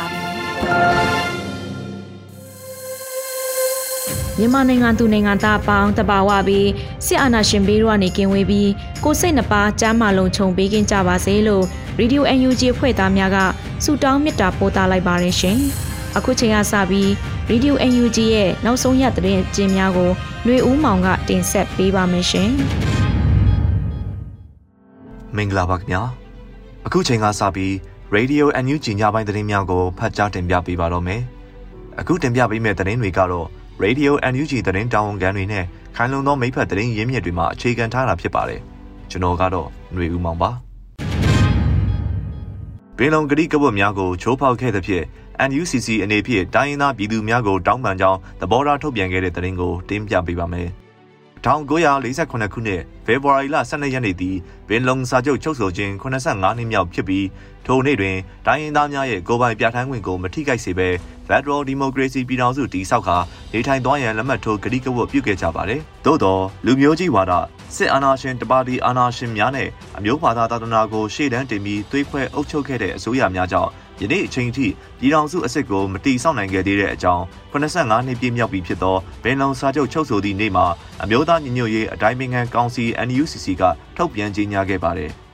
ါပြီ မြန်မာနိုင်ငံသူနိုင်ငံသားအပေါင်းတဘာဝပြီးစစ်အာဏာရှင်ဘေးတို့ကနေကင်းဝေးပြီးကိုစိတ်နှပါကြားမလုံးခြုံပေးကင်းကြပါစေလို့ Radio UNG ဖွဲ့သားများကဆုတောင်းမေတ္တာပို့သလိုက်ပါတယ်ရှင်။အခုချိန်ကစပြီး Radio UNG ရဲ့နောက်ဆုံးရသတင်းကျင်းများကိုຫນွေဦးမောင်ကတင်ဆက်ပေးပါမယ်ရှင်။မင်္ဂလာပါခင်ဗျာ။အခုချိန်ကစပြီး Radio NUG ညပိုင်းသတင်းများကိုဖတ်ကြားတင်ပြပေးပါတော့မယ်။အခုတင်ပြပေးမယ့်သတင်းတွေကတော့ Radio NUG သတင်းတာဝန်ခံတွေနဲ့ခိုင်လုံသောမိဖက်သတင်းရင်းမြစ်တွေမှာအခြေခံထားတာဖြစ်ပါတယ်။ကျွန်တော်ကတော့ຫນွေဦးမောင်ပါ။ပင်လုံဂတိကဝတ်များကိုချိုးဖောက်ခဲ့တဲ့ဖြစ် NUCC အနေဖြင့်တိုင်းရင်းသားပြည်သူများကိုတောင်းပန်ကြောင်းသဘောထားထုတ်ပြန်ခဲ့တဲ့သတင်းကိုတင်ပြပေးပါမယ်။ 1948ခုနှစ်ဖေဖော်ဝါရီလ12ရက်နေ့သည်ပင်လုံစာချုပ်ချုပ်ဆိုခြင်း85နှစ်မြောက်ဖြစ်ပြီးထိုနေ့တွင်တိုင်းရင်းသားများရဲ့ကိုယ်ပိုင်ပြဋ္ဌာန်းခွင့်ကိုမထိခိုက်စေဘဲ Federal Democracy ပြည်ထောင်စုတည်ဆောက်ခါနေထိုင်သွားရန်လက်မှတ်ထိုးကတိကဝတ်ပြုခဲ့ကြပါတယ်။သို့သောလူမျိုးကြီးဝါဒစစ်အာဏာရှင်တပါတီအာဏာရှင်များနဲ့အမျိုးဘာသာသာသနာကိုရှေ့တန်းတင်ပြီးသွေးခွဲအုပ်ချုပ်ခဲ့တဲ့အစိုးရများကြောင့် ယနေ့အချိန်ထိပြည်ထောင်စုအစ်စ်ကိုမတီဆောက်နိုင်ခဲ့သေးတဲ့အကြောင်း85နှစ်ပြည့်မြောက်ပြီဖြစ်သောဘင်လုံစာချုပ်ချုပ်ဆိုသည့်နေ့မှာအမျိုးသားညီညွတ်ရေးအတိုင်းအမြံကောင်စီ NUCC ကထုတ်ပြန်ကြေညာခဲ့ပါတယ်။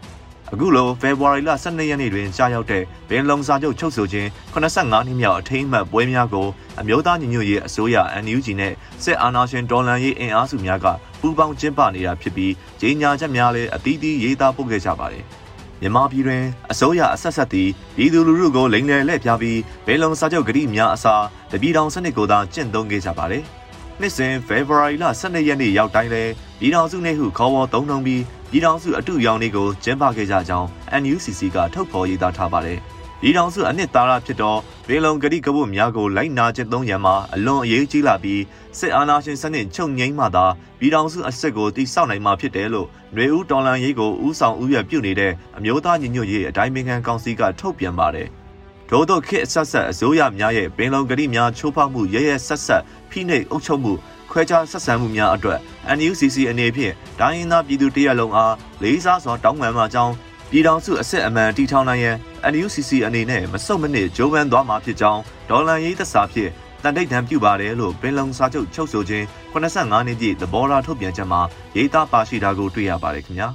အခုလိုဖေဖော်ဝါရီလ12ရက်နေ့တွင်ကြာရောက်တဲ့ဘင်လုံစာချုပ်ချုပ်ဆိုခြင်း85နှစ်မြောက်အထိမ်းအမှတ်ပွဲများကိုအမျိုးသားညီညွတ်ရေးအစိုးရ NUG နဲ့စစ်အာဏာရှင်ဒေါ်လန်ရေးအင်အားစုများကပူးပေါင်းကျင်းပနေတာဖြစ်ပြီးကြေညာချက်များလည်းအသီးသီးရေးသားပို့ခဲ့ကြပါတယ်။ မြန်မာပြည်တွင်အစိုးရအဆက်ဆက်သည်ပြည်သူလူထုကိုလိမ်လည်လှည့်ဖျားပြီးဘယ်လုံစာချုပ်ဂတိများအစားတပြည်တော်စနစ်ကိုသာကျင့်သုံးခဲ့ကြပါတယ်။နှစ်စဉ်ဖေဖော်ဝါရီလ12ရက်နေ့ရောက်တိုင်းလဲပြည်တော်စုနေဟုခေါ်ဝေါ်သုံးနှုံပြီးပြည်တော်စုအတူရောင်လေးကိုကျင်းပခဲ့ကြကြောင်း NUCC ကထုတ်ဖော်ရေးသားထားပါတယ်။ ပြည်ထောင်စုအနှစ်သာရဖြစ်သောရေလုံဂတိကဝတ်များကိုလိုက်နာကျင့်သုံးရန်မှာအလွန်အရေးကြီးလာပြီးစစ်အာဏာရှင်စနစ်ချုပ်ငိမ့်မှသာပြည်ထောင်စုအစစ်ကိုတိစောက်နိုင်မှာဖြစ်တယ်လို့ຫນွေဦးတော်လန်ရေးကိုဦးဆောင်ဦးရွက်ပြုနေတဲ့အမျိုးသားညီညွတ်ရေးအတိုင်းအမြံကောင်စီကထုတ်ပြန်ပါတယ်။ထို့သောခေတ်ဆက်ဆက်အစိုးရများရဲ့ပင်လုံဂတိများချိုးဖောက်မှုရရဆက်ဆက်ဖိနှိပ်အုပ်ချုပ်မှုခွဲခြားဆက်ဆံမှုများအတွက် NUCC အနေဖြင့်ဒိုင်းရင်သားပြည်သူတရက်လုံးအားလေးစားစွာတောင်းပန်မှာကြောင်း ပြည်ထောင်စုအစစ်အမှန်တီထောင်နိုင်ရန် NUCC အနေနဲ့မစုံမနစ်ဂျိုးပန်းသွားမှာဖြစ်ကြောင်းဒေါ်လာရေးသက်စာဖြင့်တန်တိတ်တံပြုပါတယ်လို့ပင်လုံစာချုပ်ချုပ်ဆိုခြင်း85နှစ်ပြည့်သဘောထားထုတ်ပြန်ချက်မှာရေးသားပါရှိတာကိုတွေ့ရပါတယ်ခင်ဗျာ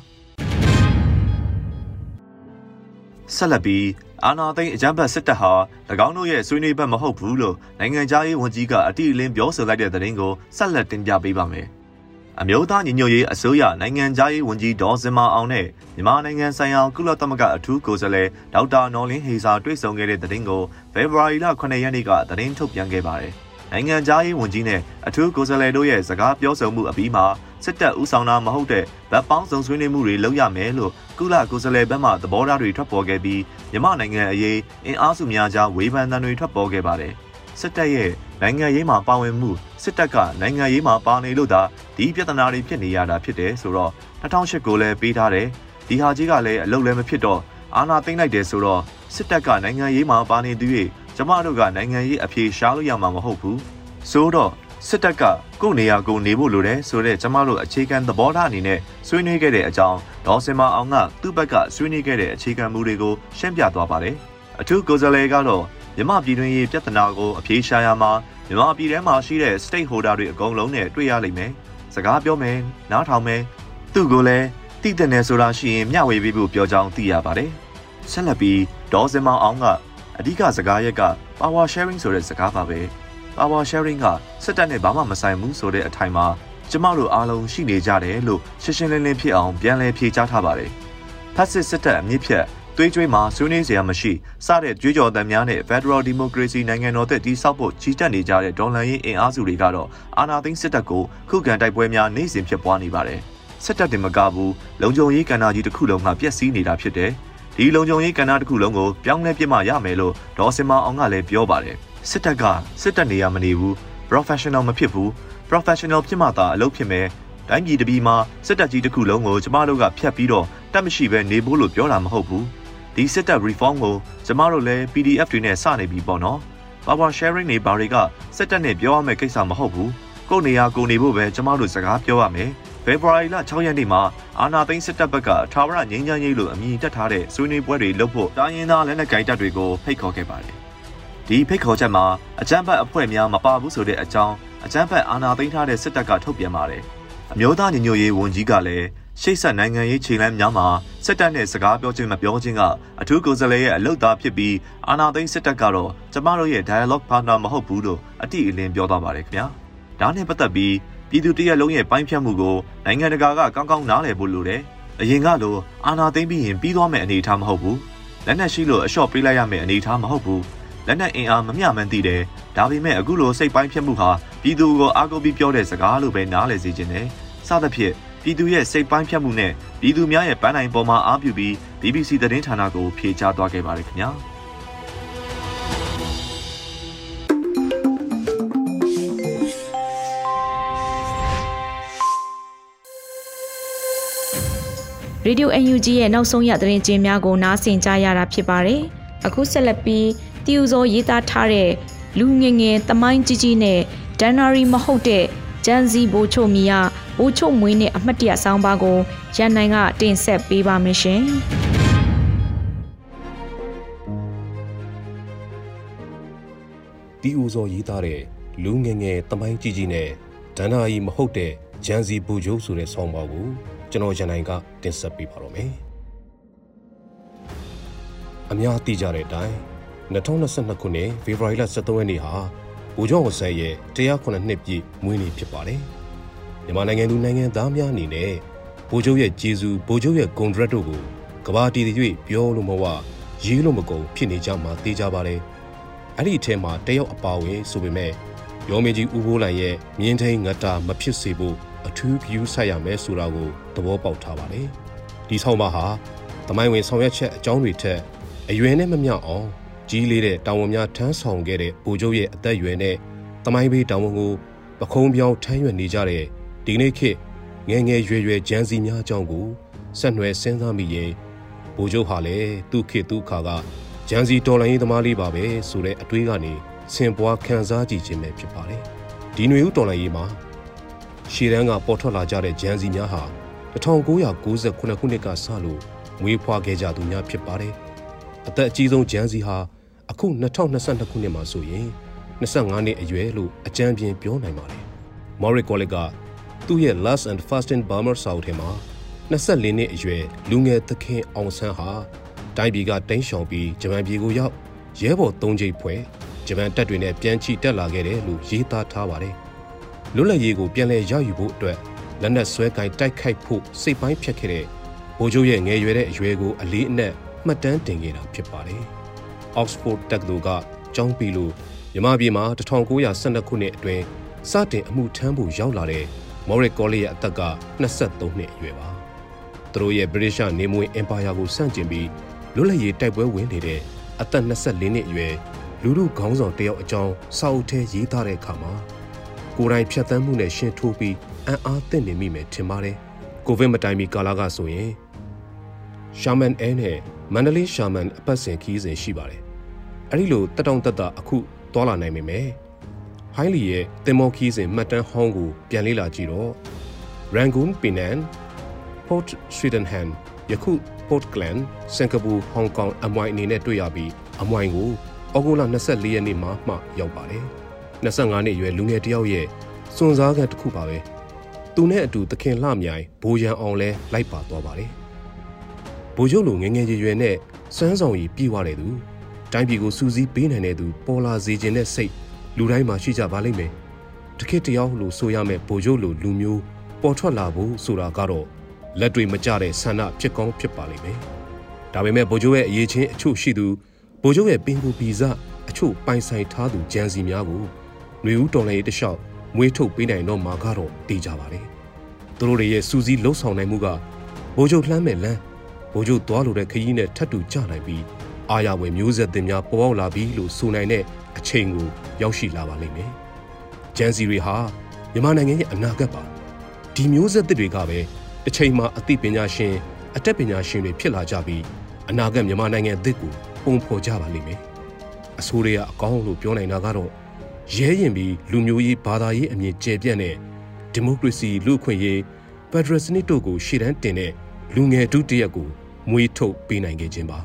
ဆက်လက်ပြီးအာနာသိန်းအကြမ်းဖက်စစ်တပ်ဟာ၎င်းတို့ရဲ့ဆွေးနွေးဘက်မဟုတ်ဘူးလို့နိုင်ငံသားရေးဝန်ကြီးကအတိအလင်းပြောဆိုလိုက်တဲ့သတင်းကိုဆက်လက်တင်ပြပေးပါမယ်။ အမျိုးသားညီညွတ်ရေးအစိုးရနိုင်ငံသားရေးဝန်ကြီးဒေါ်စင်မာအောင်နဲ့မြန်မာနိုင်ငံဆိုင်ရာကုလသမဂ္ဂအထူးကိုယ်စားလှယ်ဒေါက်တာနော်လင်းဟေစာတွေ့ဆုံခဲ့တဲ့သတင်းကိုဖေဖော်ဝါရီလ9ရက်နေ့ကသတင်းထုတ်ပြန်ခဲ့ပါတယ်။နိုင်ငံသားရေးဝန်ကြီးနဲ့အထူးကိုယ်စားလှယ်တို့ရဲ့စကားပြောဆိုမှုအပြီးမှာစစ်တပ်ဦးဆောင်တာမဟုတ်တဲ့ဗတ်ပေါင်းစုံဆွေးနွေးမှုတွေလုပ်ရမယ်လို့ကုလကိုယ်စားလှယ်ဘက်မှသဘောထားတွေထွက်ပေါ်ခဲ့ပြီးမြန်မာနိုင်ငံအရေးအင်အားစုများကြားဝေဖန်သံတွေထွက်ပေါ်ခဲ့ပါတယ်။ စစ်တပ်ရဲ့နိုင်ငံရေးမှာပါဝင်မှုစစ်တပ်ကနိုင်ငံရေးမှာပါနေလို့သာဒီပြဿနာတွေဖြစ်နေရတာဖြစ်တယ်ဆိုတော့2008ကိုလည်းပေးထားတယ်ဒီဟာကြီးကလည်းအလုပ်လည်းမဖြစ်တော့အာဏာသိမ်းလိုက်တယ်ဆိုတော့စစ်တပ်ကနိုင်ငံရေးမှာပါနေသူ၍ကျမတို့ကနိုင်ငံရေးအပြေရှားလို့ရမှာမဟုတ်ဘူးဆိုတော့စစ်တပ်ကကိုယ့်နေရာကိုနေဖို့လိုတယ်ဆိုတဲ့ကျမတို့အခြေခံသဘောထားအနေနဲ့ဆွေးနွေးခဲ့တဲ့အကြောင်းဒေါ်စင်မအောင်ကသူ့ဘက်ကဆွေးနွေးခဲ့တဲ့အခြေခံမူတွေကိုရှင်းပြသွားပါတယ်အထူးကိုယ်စားလှယ်ကတော့ မြမပြည်တွင်းရေးပြဿနာကိုအပြေရှားရမှာမြမပြည်ထဲမှာရှိတဲ့ stakeholder တွေအကုန်လုံးနဲ့တွေ့ရလိမ့်မယ်။စကားပြောမယ်၊နားထောင်မယ်။သူ့ကိုလည်းတည်တဲ့နယ်ဆိုတာရှိရင်မျှဝေပေးဖို့ပြောကြောင်းသိရပါတယ်။ဆက်လက်ပြီးဒေါ်စင်မောင်အောင်ကအဓိကစကားရက်က power sharing ဆိုတဲ့စကားပါပဲ power sharing ကစစ်တပ်နဲ့ဘာမှမဆိုင်ဘူးဆိုတဲ့အထိုင်မှာကျမတို့အားလုံးရှိနေကြတယ်လို့ရှင်းရှင်းလင်းလင်းဖြစ်အောင်ပြန်လည်ဖြေကြားထားပါတယ်ဖက်စစ်စစ်တပ်အမြင့်ဖြတ် သွေးကြွေးမှာဆွေးနွေးစရာမရှိစတဲ့ကြွေးကြော်သံများနဲ့ Federal Democracy နိုင်ငံတော်သက်တည်ဆောက်ဖို့ကြီးကြပ်နေကြတဲ့ဒေါ်လာရင်းအင်အားစုတွေကတော့အာဏာသိမ်းစစ်တပ်ကိုခုခံတိုက်ပွဲများနေ့စဉ်ဖြစ်ပွားနေပါတယ်စစ်တပ်တင်မကဘူးလုံခြုံရေးကဏ္ဍကြီးတစ်ခုလုံးကပြက်စီးနေတာဖြစ်တယ်ဒီလုံခြုံရေးကဏ္ဍတစ်ခုလုံးကိုပြောင်းလဲပြစ်မှရမယ်လို့ဒေါ်စင်မအောင်ကလည်းပြောပါတယ်စစ်တပ်ကစစ်တပ်နေရမနေဘူး professional မဖြစ်ဘူး professional ဖြစ်မှသာအလုပ်ဖြစ်မယ်တိုင်းပြည်တပြည်မှာစစ်တပ်ကြီးတစ်ခုလုံးကိုကျမတို့ကဖျက်ပြီးတော့တက်မရှိပဲနေဖို့လို့ပြောတာမဟုတ်ဘူး ဒီစစ်တပ် reform ကိုကျမတို့လည်း PDF တွေနဲ့စနေပြီပေါ့နော် power sharing တွေဘာတွေကစစ်တပ်နဲ့ပြောရမယ့်ကိစ္စမဟုတ်ဘူးကိုယ်နေရာကိုနေဖို့ပဲကျမတို့စကားပြောရမယ်ဖေဖော်ဝါရီလ6ရက်နေ့မှာအာနာသိန်းစစ်တပ်ဘက်ကထာဝရငြိမ်းချမ်းရေးလို့အမည်တက်ထားတဲ့ဆွေးနွေးပွဲတွေလုပ်ဖို့တိုင်းရင်းသားလက်နက်ကိုင်တပ်တွေကိုဖိတ်ခေါ်ခဲ့ပါတယ်ဒီဖိတ်ခေါ်ချက်မှာအကြမ်းဖက်အဖွဲ့များမပါဘူးဆိုတဲ့အကြောင်းအကြမ်းဖက်အာဏာသိမ်းထားတဲ့စစ်တပ်ကထုတ်ပြန်ပါတယ်။အမျိုးသားညီညွတ်ရေးဝန်ကြီးကလည်း ရှေ့ဆက်နိုင်ငံရေးခြေလှမ်းများမှာစစ်တပ်နဲ့စကားပြောခြင်းမပြောခြင်းကအထူးကိုယ်စားလှယ်ရဲ့အလုပ်သားဖြစ်ပြီးအာဏာသိမ်းစစ်တပ်ကတော့ကျမတို့ရဲ့ dialogue partner မဟုတ်ဘူးလို့အတိအလင်းပြောသွားပါတယ်ခင်ဗျာ။ဒါနဲ့ပတ်သက်ပြီးပြည်သူတရက်လုံးရဲ့ပိုင်းဖြတ်မှုကိုနိုင်ငံတကာကကောင်းကောင်းနားလည်ဖို့လိုတယ်။အရင်ကလိုအာဏာသိမ်းပြီးရင်ပြီးသွားမယ့်အနေအထားမဟုတ်ဘူး။လက်နက်ရှိလို့အလျှော့ပေးလိုက်ရမယ့်အနေအထားမဟုတ်ဘူး။လက်နက်အင်အားမမျှမှန်းသိတယ်။ဒါပေမဲ့အခုလိုစိတ်ပိုင်းဖြတ်မှုဟာပြည်သူကိုအားကိုးပြီးပြောတဲ့စကားလိုပဲနားလည်စေခြင်းနဲ့စသဖြင့် ပြည်သူရဲ့စိတ်ပိုင်းဖြတ်မှုနဲ့ပြည်သူများရဲ့ပန်းနိုင်ပေါ်မှာအားပြုပြီး BBC သတင်းဌာနကိုဖြေကြားသွားခဲ့ပါတယ်ခင်ဗျာရေဒီယို UNG ရဲ့နောက်ဆုံးရသတင်းကျင်းများကိုနားဆင်ကြရတာဖြစ်ပါတယ်။အခုဆက်လက်ပြီးတီယူဇောရေးသားထားတဲ့လူငယ်ငယ်တမိုင်းကြီးကြီးနဲ့ဒန်နာရီမဟုတ်တဲ့ဂျန်စီဘိုချိုမီယာ ဘိုချိုမွေးနဲ့အမှတ်တရဆောင်းပါးကိုရန်နိုင်ကတင်ဆက်ပေးပါမယ်ရှင်။တီဦးစောရေးသားတဲ့လူငယ်ငယ်တမိုင်းကြီးကြီးနဲ့ဒန္နာရီမဟုတ်တဲ့ဂျန်စီဘူဂျိုးဆိုတဲ့ဆောင်းပါးကိုကျွန်တော်ရန်နိုင်ကတင်ဆက်ပေးပါတော့မယ်။အများသိကြတဲ့အတိုင်း2022ခုနှစ်ဖေဖော်ဝါရီလ23ရက်နေ့ဟာဗိုလ်ချုပ်ဝဆန်ရဲ့109နှစ်ပြည့်မွေးနေ့ဖြစ်ပါတယ်။ မြန်မာနိုင်ငံသူနိုင်ငံသားများအနေနဲ့ဗိုလ်ချုပ်ရဲ့ဂျေဇူးဗိုလ်ချုပ်ရဲ့ဂွန်ဒရက်တို့ကိုကဘာတီတွေပြောလို့မဝရေးလို့မကုန်ဖြစ်နေကြမှာသိကြပါတယ်။အဲ့ဒီအထက်မှာတယောက်အပါဝင်ဆိုပေမဲ့ရောမင်းကြီးဦးဘိုးလန်ရဲ့မြင်းထိန်ငတ်တာမဖြစ်စေဖို့အထူးဂယူးဆက်ရမယ်ဆိုတာကိုသဘောပေါက်ထားပါတယ်။ဒီဆောင်ပါဟာသမိုင်းဝင်ဆောင်ရွက်ချက်အကြောင်းတွေထက်အရွယ်နဲ့မမျှအောင်ကြီးလေးတဲ့တာဝန်များထမ်းဆောင်ခဲ့တဲ့ဗိုလ်ချုပ်ရဲ့အသက်အရွယ်နဲ့တမိုင်းဘေးတာဝန်ကိုပခုံးပြောင်းထမ်းရွက်နေကြတဲ့ ဒီနေ့ခေတ်ငယ်ငယ်ရွယ်ရွယ်ဂျန်စီများအကြောင်းကိုဆက်နွယ်စဉ်းစားမိရင်ဗိုလ်ချုပ်ဟာလည်းသူ့ခေတ်သူ့ခါကဂျန်စီတော်လိုင်းရေးသမားလေးပါပဲဆိုတဲ့အတွေးကနေဆင်ပွားခံစားကြည့်ခြင်းပဲဖြစ်ပါတယ်ဒီຫນွေဦးတော်လိုင်းရေးမှာရှေ့တန်းကပေါ်ထွက်လာကြတဲ့ဂျန်စီများဟာ1998ခုနှစ်ကစလို့မွေးဖွားခဲ့ကြသူများဖြစ်ပါတယ်အသက်အကြီးဆုံးဂျန်စီဟာအခု2022ခုနှစ်မှာဆိုရင်25နှစ်အရွယ်လို့အကြမ်းပြင်းပြောနိုင်ပါတယ်။ Maury College က သူ့ရဲ့ Last and Fast in Burma စာအုပ်ထဲမှာ24နှစ်အရွယ်လူငယ်သခင်အောင်ဆန်းဟာတိုင်းပြည်ကတိမ်းရှောင်ပြီးဂျပန်ပြည်ကိုရောက်ရဲဘော်၃ချိန်ဖွဲ့ဂျပန်တပ်တွေနဲ့ပြန်ချီတက်လာခဲ့တယ်လို့ရေးသားထားပါတယ်။လွတ်လပ်ရေးကိုပြန်လည်ရယူဖို့အတွက်လက်နက်ဆွဲကင်တိုက်ခိုက်ဖို့စိတ်ပိုင်းဖြတ်ခဲ့တဲ့ဗိုလ်ချုပ်ရဲ့ငယ်ရွယ်တဲ့အရွယ်ကိုအလေးအနက်မှတ်တမ်းတင်ခဲ့တာဖြစ်ပါတယ်။ Oxford တက္ကသိုလ်ကကျောင်းပြီးလို့မြမပြည်မှာ1912ခုနှစ်အတွင်းစတင်အမှုထမ်းဖို့ရောက်လာတဲ့ Morris Colley ရဲ့အသက်က23နှစ်အရွယ်ပါ။သူတို့ရဲ့ British နေမွေ Empire ကိုဆန့်ကျင်ပြီးလွတ်လပ်ရေးတိုက်ပွဲဝင်နေတဲ့အသက်24နှစ်အရွယ်လူလူခေါင်းဆောင်တယောက်အကြောင်းစာအုပ်ထဲရေးသားတဲ့အခါမှာကိုယ်တိုင်ဖြတ်သန်းမှုနဲ့ရှင်းထိုးပြီးအံ့အားသင့်နေမိမယ်ထင်ပါတယ်။ကိုဗစ်မတိုင်မီကာလကဆိုရင်ရှာမန်အဲနဲ့မန္တလေးရှာမန်အပတ်စဉ်ခီးစဉ်ရှိပါတယ်။အဲဒီလိုတက်တောင့်တက်တာအခုသွားလာနိုင်ပေမဲ့ ဟိုင်းလီရဲ့တင်မောခီးစဉ်မှတ်တမ်းဟောင်းကိုပြန်လေ့လာကြည့်တော့ Rangoon Penang Port Sweden ယခု Port Klang စင်ကာပူဟောင်ကောင်အမွိုင်အနေနဲ့တွေ့ရပြီးအမွိုင်ကိုဩဂုတ်လ24ရက်နေ့မှာမှရောက်ပါတယ်25နှစ်အရွယ်လူငယ်တယောက်ရဲ့စွန်စားခံတစ်ခုပါပဲသူနဲ့အတူသခင်လှမြိုင်ဘိုးရန်အောင်လဲလိုက်ပါသွားပါတယ်ဘိုးချုပ်လိုငငယ်ရွယ်ရွယ်နဲ့စမ်းဆောင်ကြီးပြေးသွားတယ်သူတိုင်းပြည်ကိုစူးစီးပေးနိုင်တဲ့သူပေါ်လာစေခြင်းနဲ့စိတ် လူတိုင်းမှာရှိကြပါလိမ့်မယ်တခေတ်တယောက်လို့ဆိုရမယ်ဗိုလ်ချုပ်လိုလူမျိုးပေါ်ထွက်လာဖို့ဆိုတာကတော့လက်တွေမကျတဲ့ဆန္ဒဖြစ်ကောင်းဖြစ်ပါလိမ့်မယ်ဒါပေမဲ့ဗိုလ်ချုပ်ရဲ့အရေးချင်းအချို့ရှိသူဗိုလ်ချုပ်ရဲ့ပင်ကိုပီဇအချို့ပိုင်ဆိုင်ထားသူဂျန်စီများကိုຫນွေဦးတော်လည်းတလျှောက်မွေးထုတ်ပေးနိုင်တော့မှာကတော့တေးကြပါလေသူတို့တွေရဲ့စူးစီးလှုပ်ဆောင်နိုင်မှုကဗိုလ်ချုပ်လှမ်းမဲ့လမ်းဗိုလ်ချုပ်သွားလို့တဲ့ခရီးနဲ့ထပ်တူကြနိုင်ပြီးအာရဝယ်မျိုးဆက်တင်များပေါ်ပေါက်လာပြီလို့ဆိုနိုင်တဲ့အချိန်ကို ရောက်ရှိလာပါလိမ့်မယ်။ဂျန်စီတွေဟာမြန်မာနိုင်ငံရဲ့အနာဂတ်ပါဒီမျိုးဆက်သစ်တွေကပဲတစ်ချိန်မှာအသိပညာရှင်အတတ်ပညာရှင်တွေဖြစ်လာကြပြီးအနာဂတ်မြန်မာနိုင်ငံသစ်ကိုပုံဖော်ကြပါလိမ့်မယ်။အဆိုးတွေကအကောင်းလို့ပြောနိုင်တာကတော့ရဲရင်ပြီးလူမျိုးရေးဘာသာရေးအမြင်ကျယ်ပြန့်တဲ့ဒီမိုကရေစီလူ့အခွင့်အရေးဖက်ဒရယ်စနစ်တို့ကိုရှေ့တန်းတင်တဲ့လူငယ်ဒုတိယကိုမွေးထုတ်ပေးနိုင်ခဲ့ခြင်းပါ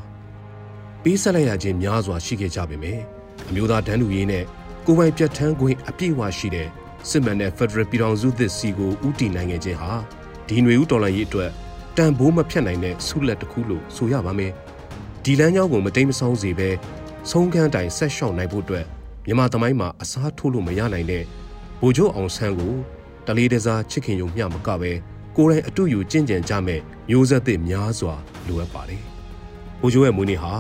ပေးဆက်လိုက်ရခြင်းများစွာရှိခဲ့ကြပေမယ့် အမျိုးသားတန်းတူရေးနဲ့ကိုယ်ပိုင်ပြဋ္ဌာန်းခွင့်အပြည့်အဝရှိတဲ့စစ်မှန်တဲ့ဖက်ဒရယ်ပြည်ထောင်စုသစ်စီကိုဥတီနိုင်ခဲ့ခြင်းဟာဒီຫນွေဦးတော်လှန်ရေးအတွက်တန်ဖိုးမဖြတ်နိုင်တဲ့ဆုလက်တစ်ခုလို့ဆိုရပါမယ်ဒီလမ်းကြောင်းကိုမတိမ်မဆောင်းစေဘဲဆုံးခန်းတိုင်ဆက်လျှောက်နိုင်ဖို့အတွက်မြန်မာသမိုင်းမှာအစားထိုးလို့မရနိုင်တဲ့ဗိုလ်ချုပ်အောင်ဆန်းကိုတလေးတစားချစ်ခင်ယုံမျှမကပဲကိုယ်တိုင်အတူယူကျင့်ကြံကြမဲ့မျိုးဆက်သစ်များစွာလိုအပ်ပါတယ်။ဗိုလ်ချုပ်ရဲ့မွေးနေ့ဟာ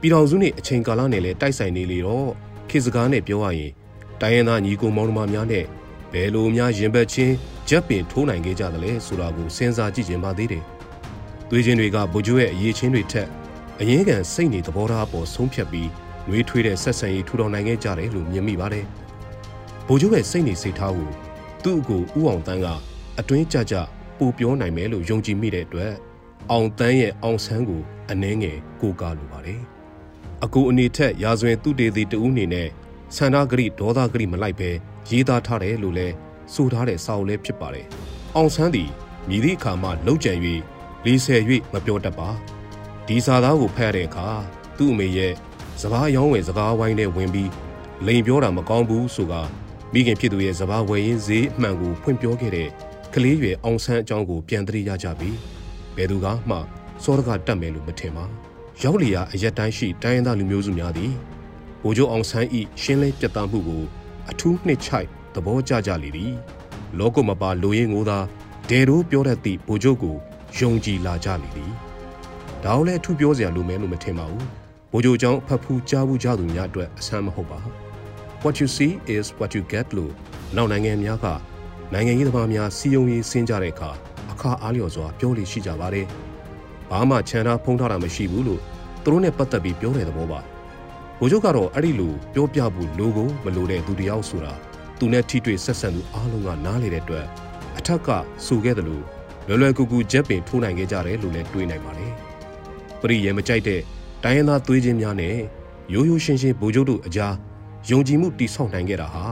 ပြည်တော်စုနဲ့အချိန်ကာလနဲ့လည်းတိုက်ဆိုင်နေလေတော့ခေစကားနဲ့ပြောရရင်တိုင်းရင်းသားညီကိုမောင်နှမများနဲ့ဘယ်လိုများရင်ဘတ်ချင်းဂျက်ပင်ထိုးနိုင်ခဲ့ကြသလဲဆိုတာကိုစဉ်းစားကြည့်ခြင်းပါသေးတယ်။သွေးချင်းတွေကဗိုလ်ချုပ်ရဲ့အရေးချင်းတွေထက်အရင်ကစိတ်နေသဘောထားပေါ်ဆုံးဖြတ်ပြီးနှွေးထွေးတဲ့ဆက်ဆံရေးထူထောင်နိုင်ခဲ့ကြတယ်လို့မြင်မိပါတယ်။ဗိုလ်ချုပ်ရဲ့စိတ်နေစိတ်ထားကိုသူ့အကိုဦးအောင်တန်းကအတွင်းကြကြပိုပြောနိုင်မယ်လို့ယုံကြည်မိတဲ့အတွက်အောင်တန်းရဲ့အောင်ဆန်းကိုအနှင်းငယ်ကိုကားလိုပါတယ်။ အကူအနေထက်ရာဇဝင်သူတေသည်တဦးအနေနဲ့ဆန္ဒဂရိဒေါသဂရိမလိုက်ပဲရေးသားထားတယ်လို့လဲဆိုထားတဲ့စာအုပ်လည်းဖြစ်ပါတယ်။အောင်ဆန်းသည်မြည်သည့်အခါမှလှုပ်ကြံ၍လေးဆယ်၍မပြောတတ်ပါ။ဒီစာသားကိုဖတ်ရတဲ့အခါသူ့အမေရဲ့စဘာရောင်းဝယ်စကားဝိုင်းနဲ့ဝင်ပြီးလိန်ပြောတာမကောင်းဘူးဆိုကမိခင်ဖြစ်သူရဲ့စဘာဝယ်ရင်းဈေးအမှန်ကိုဖွင့်ပြောခဲ့တဲ့ကလေးရွယ်အောင်ဆန်းအကြောင်းကိုပြန်သတိရကြပြီဘယ်သူကမှစောရကတတ်မယ်လို့မထင်ပါ ရောက်လျာအရက်တိုင်းရှိတိုင်းရင်းသားလူမျိုးစုများသည်ဗိုလ်ချုပ်အောင်ဆန်းဤရှင်းလင်းပြတ်သားမှုကိုအထူးနှစ်ချိုက်သဘောကျကြလေသည်လောကမပါလူရင်းကိုသာဒဲတို့ပြောတတ်သည့်ဗိုလ်ချုပ်ကိုယုံကြည်လာကြလေသည်ဒါအောင်လည်းအထူးပြောစရာလိုမယ်လို့မထင်ပါဘူးဗိုလ်ချုပ်အကြောင်းဖတ်ဖူးကြားဘူးကြသူများအတွက်အဆန်းမဟုတ်ပါ What you see is what you get လို့နောက်နိုင်ငံများကနိုင်ငံရေးသမားများစီယုံရေးဆင်းကြတဲ့အခါအခါအားလျော်စွာပြောလို့ရှိကြပါတယ်။ ဘာမှခြံထားဖုံးထားတာမရှိဘူးလို့သူတို့နဲ့ပတ်သက်ပြီးပြောတဲ့သဘောပါ။ဘိုးချုပ်ကတော့အဲ့ဒီလိုပြောပြဖို့လိုကိုမလိုတဲ့သူတယောက်ဆိုတာသူနဲ့ထိတွေ့ဆက်ဆံသူအားလုံးကနားလေတဲ့အတွက်အထက်ကဆိုခဲ့တယ်လို့လွယ်လွယ်ကူကူချက်ပင်ထိုးနိုင်ခဲ့ကြတယ်လို့လည်းတွေးနိုင်ပါတယ်။ပရိယေမကြိုက်တဲ့တိုင်းရင်းသားသွေးချင်းများနဲ့ရိုးရိုးရှင်းရှင်းဗိုလ်ချုပ်တို့အကြားယုံကြည်မှုတိဆောက်နိုင်ခဲ့တာဟာ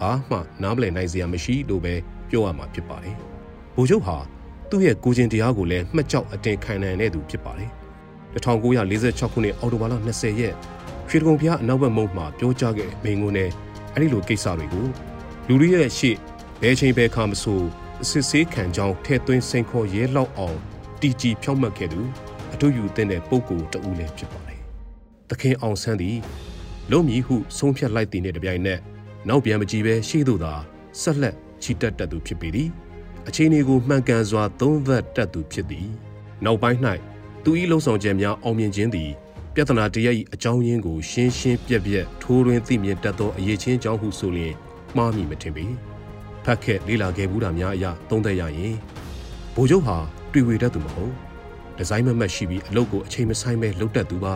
ဘာမှနားမလည်နိုင်စရာမရှိလို့ပဲပြောရမှာဖြစ်ပါတယ်။ဗိုလ်ချုပ်ဟာ သူ့ရဲ့ကိုချင်းတရားကိုလည်းမှတ်ကြောက်အတင်ခံနိုင်တဲ့သူဖြစ်ပါတယ်။1946ခုနှစ်အောက်တိုဘာလ20ရက်ရွှေတကုံဖျားအနောက်ဘက်မုံမှာပြောကြားခဲ့မိန်ငုံနဲ့အဲ့ဒီလိုကိစ္စတွေကိုလူတွေရဲ့ရှေ့ဘယ်ချိန်ဘယ်ခါမဆိုအစစ်ဆေးခံကြောင်းထဲသွင်းစိန်ခေါ်ရဲလောက်အောင်တီကြည်ဖြောက်မှတ်ခဲ့သူအထူးယူတဲ့ပုံကိုတူဦးလည်းဖြစ်ပါတယ်။သခင်အောင်ဆန်းသည်လုံမြီဟုဆုံးဖြတ်လိုက်တဲ့တပြိုင်နက်နောက်ပြန်မကြည့်ပဲရှေ့သို့သာဆက်လက်ချီတက်တတ်သူဖြစ်ပေသည် အခြေအနေကိုမှန်ကန်စွာသုံးသပ်တတ်သူဖြစ်သည်နောက်ပိုင်း၌သူ၏လှုံ့ဆော်ချက်များအောင်မြင်ခြင်းသည်ပြဿနာတရ၏အကြောင်းရင်းကိုရှင်းရှင်းပြက်ပြက်ထိုးရင်းသိမြင်တတ်သောအရေးချင်းအကြောင်းဟုဆိုလျင်မှားမိမထင်ပေဖတ်ခဲ့လေ့လာခဲ့ဘူးတာများအရာသုံးသပ်ရရင်ဘိုလ်ချုပ်ဟာတွေ့ဝေတတ်သူမဟုတ်ဒီဇိုင်းမမတ်ရှိပြီးအလုပ်ကိုအချိန်မဆိုင်ပဲလုပ်တတ်သူပါ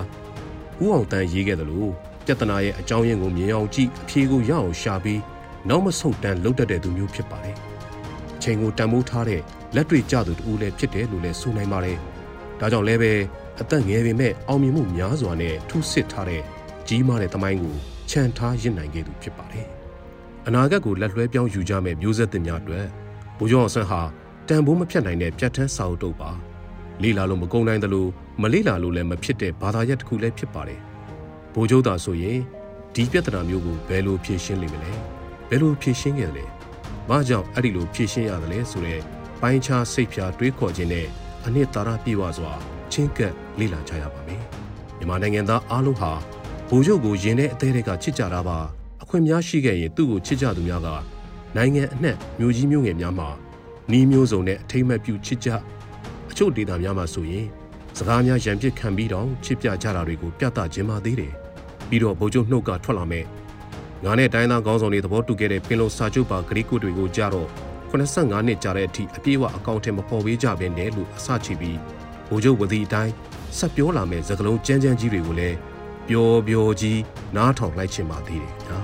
ဦးအောင်တန်းရေးခဲ့သလိုပြဿနာရဲ့အကြောင်းရင်းကိုမြင်အောင်ကြည့်အဖြေကိုရအောင်ရှာပြီးနောက်မဆုတ်တမ်းလုပ်တတ်တဲ့သူမျိုးဖြစ်ပါတယ်။ ချိန်ကိုတန်ဖိုးထားတဲ့လက်တွေ့ကျသူတူလည်းဖြစ်တယ်လို့လည်းဆိုနိုင်ပါတယ်။ဒါကြောင့်လည်းပဲအသက်ငယ်ပေမဲ့အောင်မြင်မှုများစွာနဲ့ထူးဆစ်ထားတဲ့ကြီးမားတဲ့သမိုင်းကိုခြံထားရင့်နိုင်ခဲ့သူဖြစ်ပါတယ်။အနာဂတ်ကိုလက်လွှဲပြောင်းယူကြမဲ့မျိုးဆက်သစ်များအတွက်ဘိုးကျော်အောင်ဆန်းဟာတန်ဖိုးမဖြတ်နိုင်တဲ့ပြတ်ထန်းစာအုပ်တုပ်ပါ။လေးလာလို့မကုန်နိုင်တယ်လို့မလေးလာလို့လည်းမဖြစ်တဲ့ဘာသာရပ်တစ်ခုလည်းဖြစ်ပါတယ်။ဘိုးကျိုးသာဆိုရင်ဒီပြဿနာမျိုးကိုဘယ်လိုဖြေရှင်းလိမ့်မလဲဘယ်လိုဖြေရှင်းခဲ့လဲ မကြောင့်အဲ့ဒီလိုဖြေရှင်းရတယ်လဲဆိုတော့ပိုင်းခြားစိတ်ဖြာတွေးခေါ်ခြင်းနဲ့အနှစ်သာရပြည့်ဝစွာချင်းကပ်လေ့လာကြရပါမယ်မြန်မာနိုင်ငံသားအားလုံးဟာဘိုးချုပ်ကိုရင်ထဲအသေးတွေကချစ်ကြတာပါအခွင့်များရှိခဲ့ရင်သူ့ကိုချစ်ကြသူများကနိုင်ငံအနှံ့မြို့ကြီးမြို့ငယ်များမှာနီးမျိုးစုံနဲ့အထိမ့်မဲ့ပြုချစ်ကြအချို့ဒေသများမှာဆိုရင်စကားများရံပစ်ခံပြီးတော့ချစ်ပြကြတာတွေကိုပြသခြင်းပါသေးတယ်ပြီးတော့ဗိုလ်ချုပ်နှုတ်ကထွက်လာမဲ့ ငါနဲ့တိုင်းသားခေါင်းဆောင်တွေသဘောတူခဲ့တဲ့ပင်လုံစာချုပ်ပါဂရိကုတွေကိုကြတော့85နှစ်ကြာတဲ့အထိအပြည့်အဝအကောင့်ထဲမပေါ်ပေးကြဘဲနဲ့လို့အစချပြီးဗိုလ်ချုပ်ဝသည်အတိုင်းဆက်ပြောလာမဲ့သကလုံးကြမ်းကြမ်းကြီးတွေကိုလည်းပျော်ပျော်ကြီးနားထောင်လိုက်ချင်ပါသေးတယ်ညာ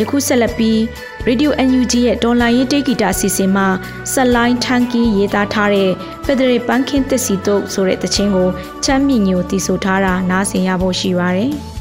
ယခုဆက်လက်ပြီး Radio NUG ရဲ့တော်လိုင်းရေးတေဂီတာအစီအစဉ်မှာဆက်လိုင်းထန်ကီရေးသားထားတဲ့ Federal Banking သစ်စီတုပ်ဆိုတဲ့တခြင်းကိုချမ်းမြေညိုတည်ဆိုထားတာနားဆင်ရဖို့ရှိပါတယ်။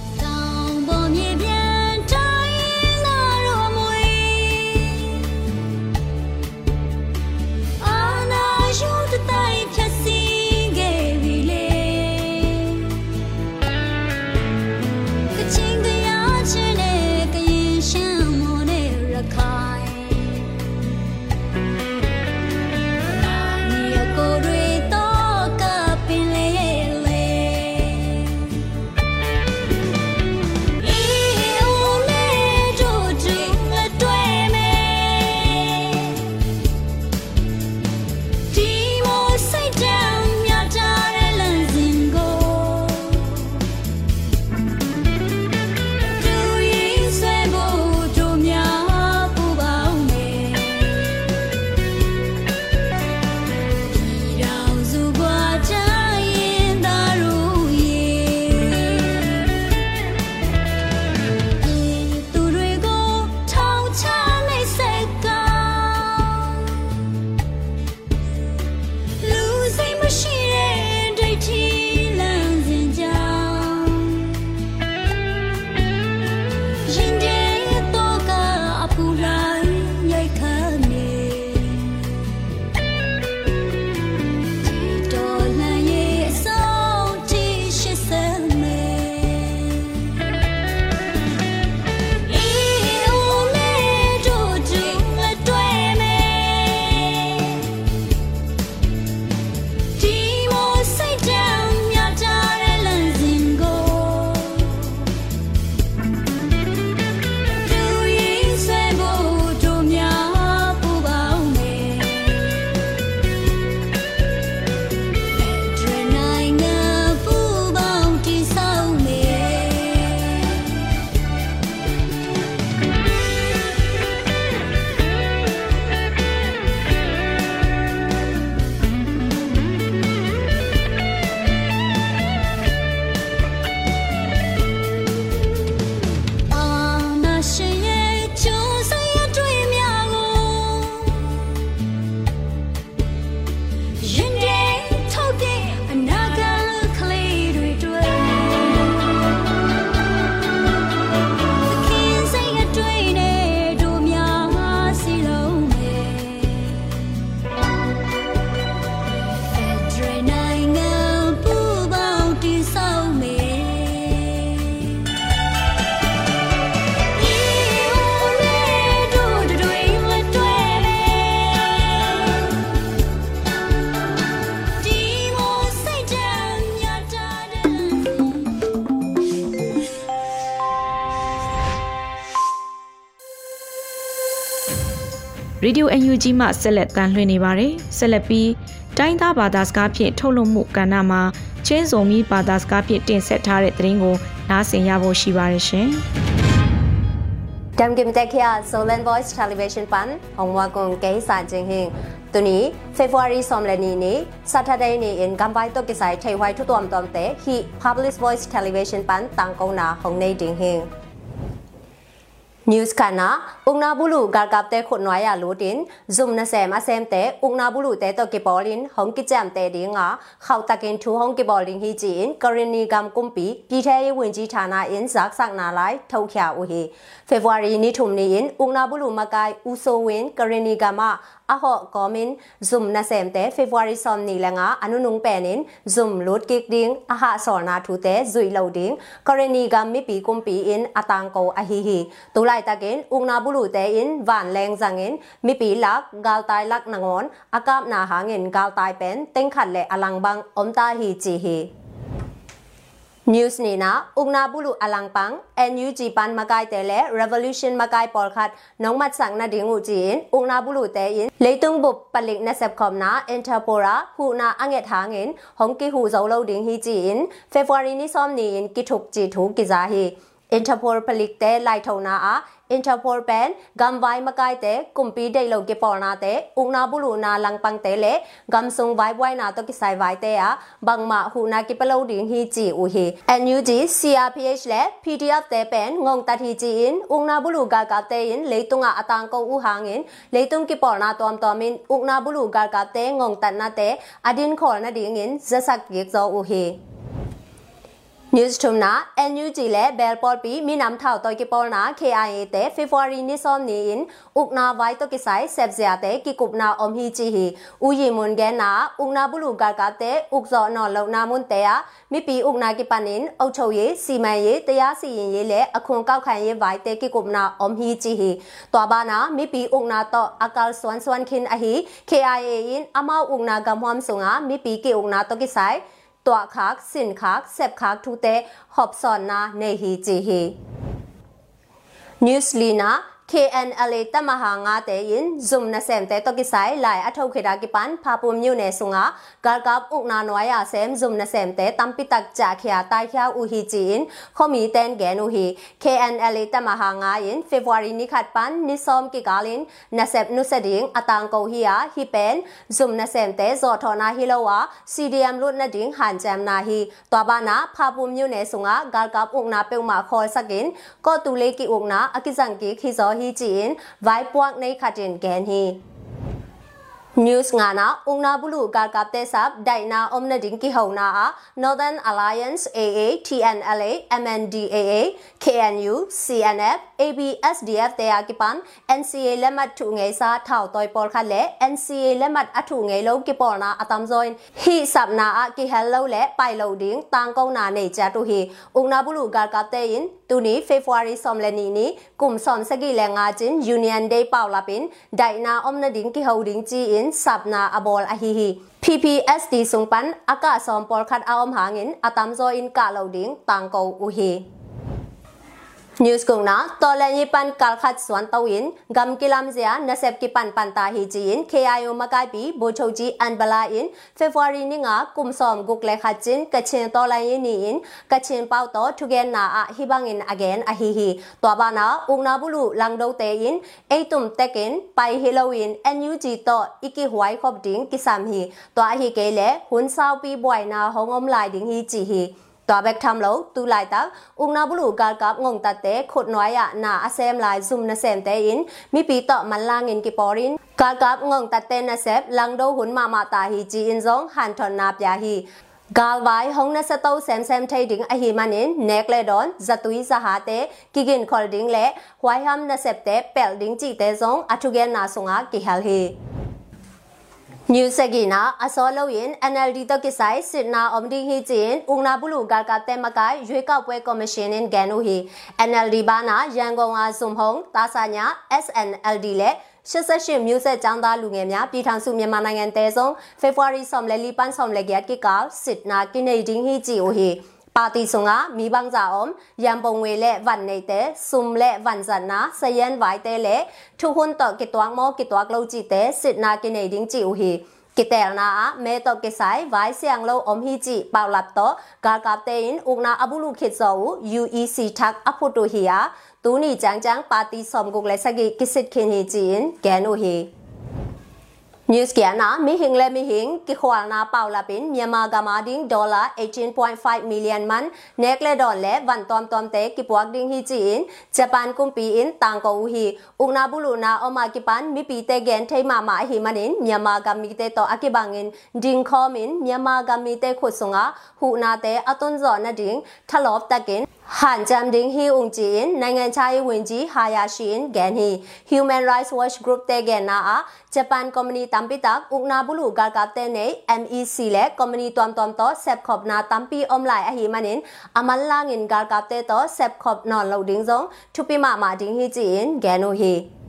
Radio UNG မှဆက်လက်တန်လှည့်နေပါတယ်။ဆက်လက်ပြီးတိုင်းသားဘာသာစကားဖြင့်ထုတ်လွှင့်မှုကဏ္ဍမှာချင်းစုံမီဘာသာစကားဖြင့်တင်ဆက်ထားတဲ့သတင်းကိုနားဆင်ရဖို့ရှိပါတယ်ရှင်။ Dam Kim Tekia Solan Voice Television Pan Hongwa Kong Kei Sa Jing Hing ตุนี้ February สมเลนีนี้ Saturday นี้ in กำไว้ตกิสายไทยไว้ทุกตัวมตอมเตะ He Public Voice Television Pan ตังกงนาหงในดิงเฮง news kana ungna bulu gargap te khot noya lutin zoom na sem asem te ungna bulu te to ke polin hong ki cham te dinga khau takin thu hong ki bowling hi ji in karini gam kumpi pi the yi win ji thana in zak sak na lai thau khya u hi february ni thum ni in ungna bulu makai uso win karini gama အဟော့ကောမင် zoom နာဆမ်တဲ february som ni langa anunung penin zoom lut kik ding aha sorna thu te zui lo ding kareni gam mi pi kum pi in atang ko a hi hi tula tulai takin ungna bulu te in van leng zangin mi pi lak gal tai lak nangon akap na hangin gal tai pen teng khat le alang bang om ta hi chi hi News ni na ungna bulu alang pang NUG pan makai te le revolution makai por khat nong mat sang na dingu ji in ungna bulu te in leitung bup palik na sep khom na interpora hu na anget hangin hong ki hu zo lo ding hi ji in February ni som ni in ki thuk ji thu ki za hi Interpol palik te lai thau na a Interpol pen gam vai makai te kumpi dei lo ke por na te ungna bulu na lang pang te le gam sung vai vai na to ki sai vai te a bang ma hu na ki palo ding hi chi u hi NUG CRPH le PDF te pen ngong tat hi chi in ungna bulu ga ka te in leitunga atang ko u hang in leitung ki por na tom tom in ungna bulu ga ka te ngong tat na te adin khol na ding in zasak yek zo u hi 뉴스톰나 NUG 레 벨폴피 미남타우 토이키폴나 KIA 테 페브루아리 니솜니인 욱나 바이토키사이 셉제아테 기쿰나 옴히지히 우이문게나 욱나블루가가테 욱조노로나문테야 미피 욱나기파닌 옥초예 시만예 테야시인예레 아콘가칸예 바이테 기쿰나 옴히지히 뚜아바나 미피 욱나토 아칼스완스완킨 아히 KIA 인 아마 욱나 감함송아 미피 기 욱나 토키사이 ตัวคักสินคักเซบคักทุเตหอบสอนนาในฮีจีฮีนิวส์ลีนา KNLA တမဟာငါတဲ့ရင် Zoom နဆမ်တဲ့တော့ကိဆိုင်လိုက်အထောက်ခေတာကိပန်ဖာပုံမြို့နယ်ဆုငါဂါကပ်ဥကနာနွာယာဆမ် Zoom နဆမ်တဲ့တမ်ပိတက်ကြခ ्या တိုင်ခ ्या ဥဟီချင်ခေါမီတန်ဂန်ဥဟီ KNLA တမဟာငါရင် February နိခတ်ပန်နိဆ ோம் ကိကာလင်နဆပ်နုစဒင်းအတန်ကိုဟီယာဟီပန် Zoom နဆမ်တဲ့ဇော်ထောနာဟီလောဝါ CDM လုနဒင်းဟန်ဂျမ်နာဟီတွာဘာနာဖာပုံမြို့နယ်ဆုငါဂါကပ်ဥကနာပေုံမာခေါ်စကင်ကော ฮีจีนไว้ปวกในขัดเจนแกนฮี News ngana ungna bulu kar kapte sab daina omna dinki hauna a Northern Alliance AA TNLA MNDAA KNU CNF ABSDF te akipan NCA lemat thu ngai sa thau toy por kha le NCA lemat athu ngai lo ki por na atam join hi sabna a ki hello le pai lo ding tang kong na nei cha tu hi ungna bulu kar kapte in gar kap te in tu ni February som le ni ni kum som sagi le nga chin Union Day paw la pin dai na omna ding ki ho ding chi in sabna abol ahihi PPSD sungpan aka som por khat aom hangin atam zo in ka lo ding tangko uhi News kung na tola ni pan kalkhat swan tawin gam kilam zia nasep ki pan pan ta hi jin KIO makai pi bo choji an bala in February ni nga kum som guk le khat jin kachin tola yi ni in kachin pau to thugen na a hi bang in again a hi hi to ba na ung na bulu lang do te in ei tum tekin pai halloween NUG to iki huai khop ding kisam hi to a hi ke le hun sao pi boy na hongom lai ding hi chi hi ตัวเบกทำแล้วตูไลตักอุงนาบุลูกาลกับงงตัดเตะขดน้อยอะนาอาเซมลายซุมนาเซมเตอินมีปีต่อมันลางินกิปอรินกาลกับงงตัดเตนาเซบลังโดหุนมามาตาฮีจีอินซงหันทอนนาปยาฮีกาลไว้ห้องนัสโตแซมแซมไทยดิงอหิมันินเนกเลดอนจัตุยสหาเตกิกินคอลดิงเลไวฮัมนัสเซปเตเปลดิงจีเตซงอัทุเกนนาสงอากิเฮลฮี New Sagina Asolo in NLD တကိဆိုင်စစ်နာအမဒီဟီကျင်ဥနာဘူးလူဂါကတဲမကို င်ရွေးကောက်ပွဲကော်မရှင်င်ဂန်နူဟီ NLD ဘာနာရန်ကုန်အားစုံဟုံတာဆာညာ SNLD လက်88မျိုးဆက်ចောင်းသားလူငယ်များပြည်ထောင်စုမြန်မာနိုင်ငံတဲဆုံး February ဆ ோம் လက်လီပန်းဆ ோம் လက်ကျကိကောစစ်နာကိနေဒင်းဟီဂျီအိုဟီ Parti sunga mi bang zaom yam bong we le van nei te sum le van zan na sayen vai te le thu hun to ki twang mo ki twak lo chi te sit na ki nei ding chi u hi ki te na a me to ki sai vai siang lo om hi chi pau lap to ga ga te in uk na abulu khit zo u UEC thak apu tu hi ya tu ni chang chang party som guk le sagi kisit khin hi chi in gen u hi News kia na mi hing le mi hing ki khwal na paw la pin Myanmar ga ma ding dollar 18.5 million man nek le don le van tom tom te ki puak ding hi chi in Japan kum pi in tang ko hi ungna bulu na oma ki pan mi pi te gen thei ma ma hi manin Myanmar ga mi te to akibangin ding kho min Myanmar ga mi te khut sunga hu na te atun zo na ding thalop takin Han Jam Ding Hi Ung Jin Nangan Chai Winji Hayashin Gen Hi Human Rights Watch Group Te Gen Na A Japan Company Tampi Tak Ukna Bulu Gar Kap Te Nei MEC Le Company Tom Tom To Sep Khop Na Tampi Om Lai A Hi Manin Amal Langin Gar Kap Te To Sep Khop Non Lo Ding Zong Thupi Ma Ma Ding Hi Jin Gen No Hi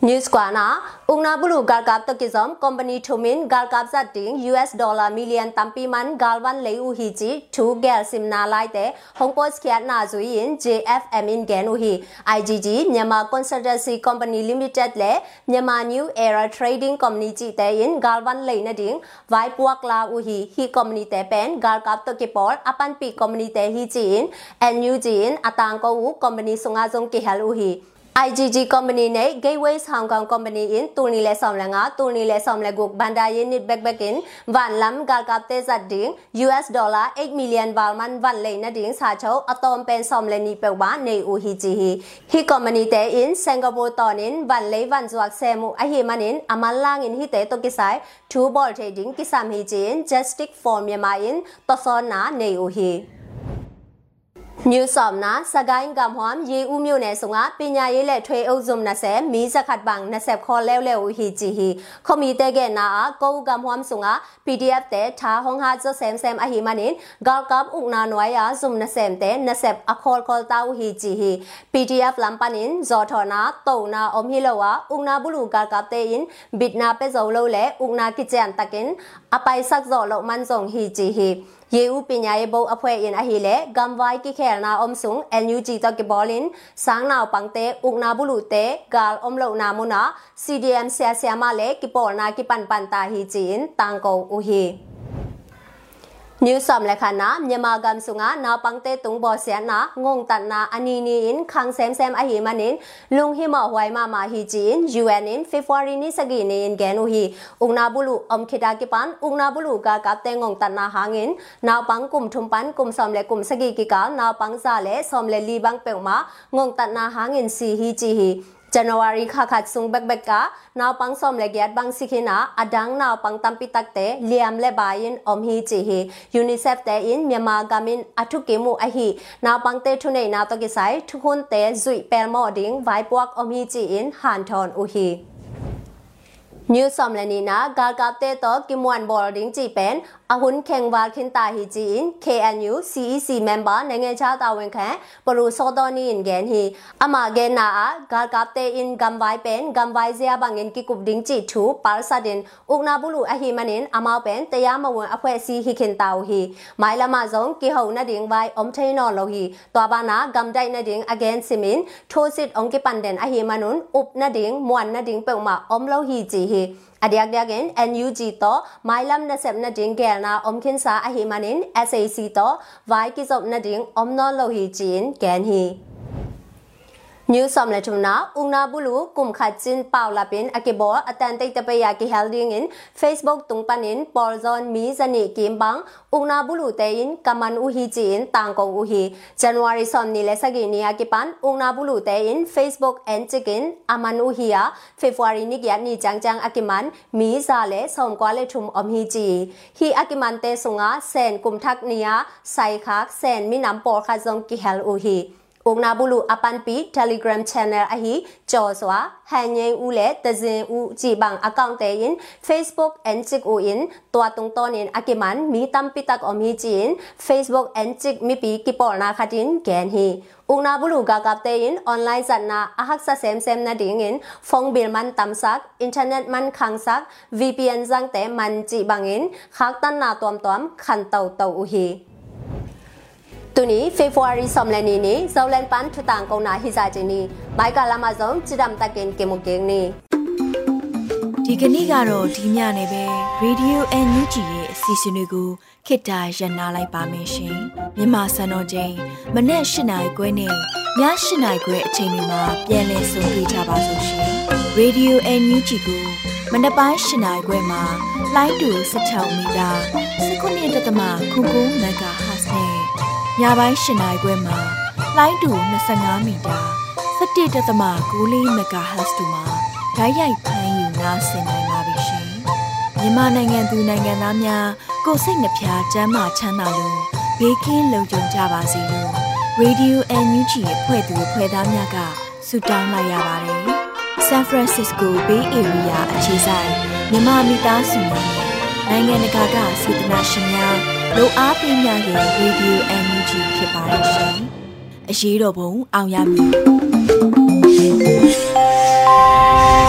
News Kwana Ungna Bulu Garkap Tokizom Company Thumin Garkap Zating US dollar million tampi man galwan leu hi chi thu gel simna lai te Hongpos khiat na zuin JFM in gen hi IGG Myanmar Consultancy Company Limited le Myanmar New Era Trading Company chi te in galwan lei na ding vai puak la u hi hi company te pen Garkap Tokipol apan pi company te hi chi in NU ji in atang ko u company sunga jong ki hal u hi IGG company နဲ့ Gateways Hong Kong company in တူနီလဲဆောင်လငါတူနီလဲဆောင်လဲကိုဘန်ဒါယင်းနစ်ဘက်ဘက်ကင်ဗန်လမ်ဂါကပ်တေဇတ်ဒင်း US dollar 8 million ဘာမန်ဗန်လေနဒင်းစာချုံအတုံပန်ဆောင်လဲနီပေဝါနေဦးဟီဂျီဟီဟီ company တဲ့ in Singapore တော်နင်ဗန်လေဗန်ဇွတ်ဆဲမှုအဟီမနင်အမလာငင်ဟီတဲ့တိုကိဆိုင်2 ball trading ကိစမ်ဟီဂျင် Justic for Myanmar in တဆောနာနေဦးဟီ မြူဆောင်နာစကိုင်းကမ်ဟွမ်ရေဦးမြို့နယ်ဆုံကပညာရေးလက်ထွေအုပ်စုံ20မီးစခတ်ပန်း20ခေါ်လဲလဲဦးဟီဂျီဟီခမီတဲကဲနာကောကမ်ဟွမ်ဆုံက PDF တဲ့ထားဟောင်းဟာဇဆမ်ဆမ်အဟီမနင်ဂါကပ်ဥနာနွာယာဇုံ20တဲ့20အခေါ်ခေါ်တာဦးဟီဂျီဟီ PDF လမ်ပနင်ဇော်ထော်နာတုံနာအုံဟီလောဝဥနာဘူးလူဂါကပ်တဲ့ in ဘစ်နာပဲဇော်လောလဲဥနာကိချန်တကင်အပိုင်ဆက်ဇော်လောမန်ဇုံဟီဂျီဟီ ယေဦးပညာရေးဘုတ်အဖွဲ့ရင်အဟီလေဂမ်ဝိုင်ကိခဲရနာအုံဆုံ LUG တော့ကဘောလင်စန်းနာပန်တဲဥနာဘူးလူတဲဂါလ်အုံလုံနာမနာ CDM ဆရာဆရာမလေကိပေါ်နာကိပန်ပန်တာဟီဂျင်တန်ကုံဦးဟီ New som le khana myama gam sunga na pangte tung bo se na ngong tan na anini in khang sem sem a hi manin lung hi ma hwai ma ma hi jin UN in February ni sagi ni in genu hi ungna bulu om khita ki pan ungna bulu ka ka te ngong tan na hangin na pang kum thum pan kum som le kum sagi ki ka na pang za le som le li bang pe ma ngong tan na hangin si hi chi hi าบุลุอมคิดากิปันอุงนาบุลุกากับเตงงตันนาหางินนาปังกุมทุมปันกุมสอมเลกุมสกีกิกานาปังซาเลสอมเลลีบังเปวมางงตันนาหางินสีฮิจีฮี January kha khat sung bek bek ka naw pang som le gyat bang sikhina adang naw pang tampi tak te liam le bayin om hi chi hi UNICEF te in Myanmar gamin athu ke mu a hi naw pang te thu nei na to ki sai thu hun te zui per mo ding vai puak om hi chi in han thon u hi New Somlanina Galgapte to Kimwan Boarding Chi Pen Ahun Khengwal Khinta Hi Jin KNU CEC member နိုင်ငံခြားတာဝန်ခံပရူစောတော်နီင်ဂန်ဟီအမဂေနာဂါကပ်တေအင်ဂမ်ဝိုင်ပန်ဂမ်ဝိုင်ဇယာဘငင်ကိကုပ်ဒင်းချီထူပါဆာဒင်ဥကနာဘူးလူအဟီမနင်အမောက်ပန်တရားမဝင်အဖွဲ့အစည်းဟီခင်တာဝဟီမိုင်လမဇုံကိဟုံနဒင်းဝိုင်အုံထေနော်လောဟီတွာဘာနာဂမ်ဒိုင်နဒင်းအဂန်စီမင်ထိုးစစ်အုံကိပန်ဒန်အဟီမ နွန်ဥပနဒင်းမွန်နဒင်းပေမအုံလောဟီဂျီဟီ Adiak diagen NUG to mailam na sep na ding gel na omkin sa ahimanin SAC to vai ki zop na ding omno lo hi chin gen hi new samle thumna ungna bulu kum kha chin paw la pin akebo atan te te ya ki holding in facebook tung panin porzon mi zani kim bang ungna bulu te in kaman u hi chi in tang kong u hi january som ni le sagi ni ya ki pan ungna bulu te in facebook and chicken aman u hi ya february ni ya ni chang chang akiman mi za le som kwa le thum om hi chi hi akiman te sunga sen kum thak ni ya sai khak sen mi nam por kha jong ki hel u hi มนิเลสกินีอากิปันอุงนาบุลูเตอิน Facebook เอนจิกินอามันอุฮียา February นิกยานีจังจังอากิมันมีซาเลสอมกว่าเลทุมอมฮีจีฮีอากิมันเตสุงาเซนกุมทักนียาไซคักเซนมินำปอคาซงกิเฮลอุฮีုံနာဘူးလူအပန်ပီ Telegram Channel အဟိကြော်စွာဟန်ငိန်ဦးလေတဇင်ဦးကြည်ဘန်အကောင့်တဲ့ in Facebook and Chik o in ตัวตรงต้น in အကိမန်မီတမ်ပိတက်အမီချင် Facebook and Chik မီပီကိပေါ်နာခတင်ဂန်ဟိ Ungna bulu gagap te in online zanna ahak sa sem sem na ding in phone bill man tamsak internet man khangsak VPN jang te man chi bangin khak tan na tom tom khan tau tau u hi တူနီဖေဖော်ဝါရီဆ ோம் လနီနီဇောလန်ပန်ထတန်ကုံနာဟိစာချင်းနီမိုက်ကလာမဇုံချစ်ဒမ်တကင်ကေမကင်းနီဒီကနေ့ကတော့ဒီညနေပဲ Radio NUG ရဲ့အစီအစဉ်လေးကိုခေတ္တရ延လိုက်ပါမယ်ရှင်မြန်မာစံတော်ချိန်မနေ့၈နိုင်ခွဲနဲ့ည၈နိုင်ခွဲအချိန်တွေမှာပြောင်းလဲဆိုပြကြပါလို့ရှင် Radio NUG ကိုမနေ့ပိုင်း၈နိုင်ခွဲမှာလိုင်းတူ16မီတာ19.7 MHz နဲ့ ညပိုင်း၈နာရီခွဲမှာလိုင်းတူ25မီတာ17.6 MHz တို့မှာဓာတ်ရိုက်ဖမ်းယူနားဆင်နိုင်ပါပြီရှင်။မြန်မာနိုင်ငံသူနိုင်ငံသားများကိုစိတ်နှဖျားစမ်းမချမ်းသာလို့ဘေးကင်းလုံခြုံကြပါစေလို့ Radio NUG ရဲ့ဖွဲ့သူဖွဲ့သားများကဆုတောင်းလိုက်ရပါတယ်။ San Francisco Bay Area အခြေဆိုင်မြန်မာမိသားစုများနိုင်ငံတကာကစေတနာရှင်များ လို့အားပေးများရဲ့ Radio NUG ဖြစ်ပါတယ်ရှင်။အရေးတော်ပုံအောင်ရမည်။